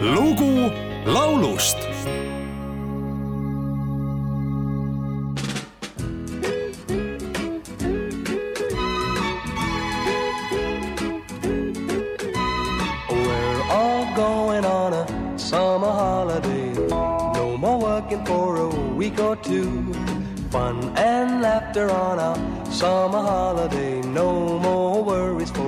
lugu laulust going on a summer holiday. No more working for a week or two. Fun and laughter on a summer holiday. No more worries for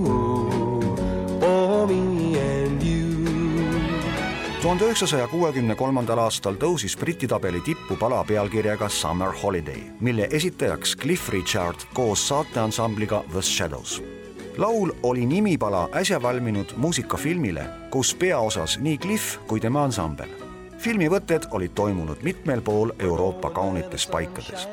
Tuhande üheksasaja kuuekümne kolmandal aastal tõusis Briti tabeli tippu pala pealkirjaga Summer Holiday, mille esitajaks Cliff Richard koos saateansambliga The Shadows. laul oli nimipala äsja valminud muusikafilmile, kus peaosas nii Cliff kui tema ansambel. filmi võtted olid toimunud mitmel pool Euroopa kaunites paikades.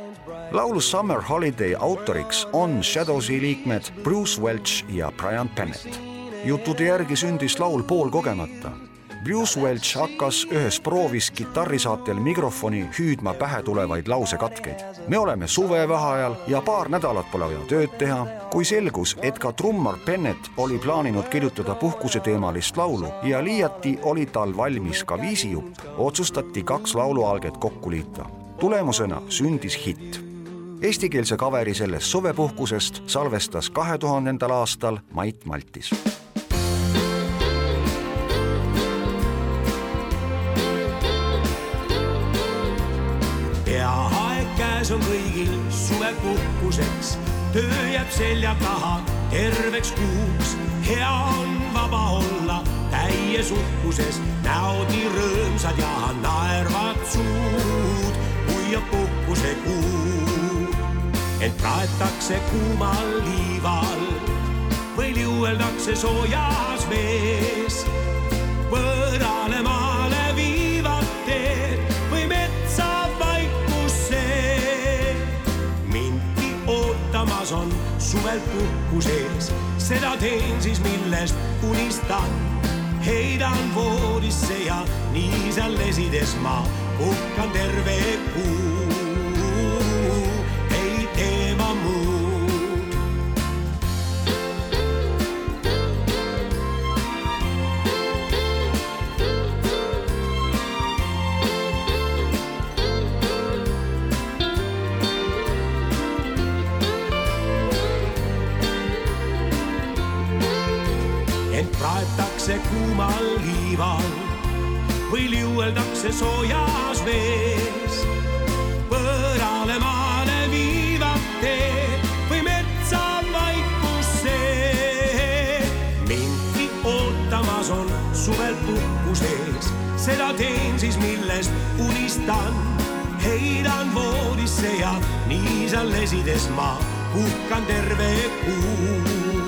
laulu Summer Holiday autoriks on Shadowsi liikmed Bruce Welch ja Brian Bennett. juttude järgi sündis laul poolkogemata Bruce Welch hakkas ühes proovis kitarrisaatel mikrofoni hüüdma pähe tulevaid lausekatkeid. me oleme suvevaheajal ja paar nädalat pole vaja tööd teha, kui selgus, et ka trummar Bennett oli plaaninud kirjutada puhkuseteemalist laulu ja liiati oli tal valmis ka viisijupp, otsustati kaks laulualget kokku liita. tulemusena sündis hitt. Eestikeelse kaveri sellest suvepuhkusest salvestas kahe tuhandendal aastal Mait Maltis suvepuhkuseks, töö jääb selja taha terveks kuuks. hea on vaba olla täies uhkuses, näod nii rõõmsad ja naervad suud, kui on puhkusekuu. ent praetakse kuumal liival või liueldakse soojas vees ootamas on suvel puhkuses, seda teen siis, millest unistan. heidan voodisse ja nii seal lesides ma puhkan terve kuu. Ent praetakse kuumal liival või liueldakse soojas vees. võõrale maale viivad teed või metsa vaikusse. mindki ootamas on suvel puhkuses, seda teen siis, millest unistan. heidan voodisse ja nii seal lesides ma puhkan terve kuu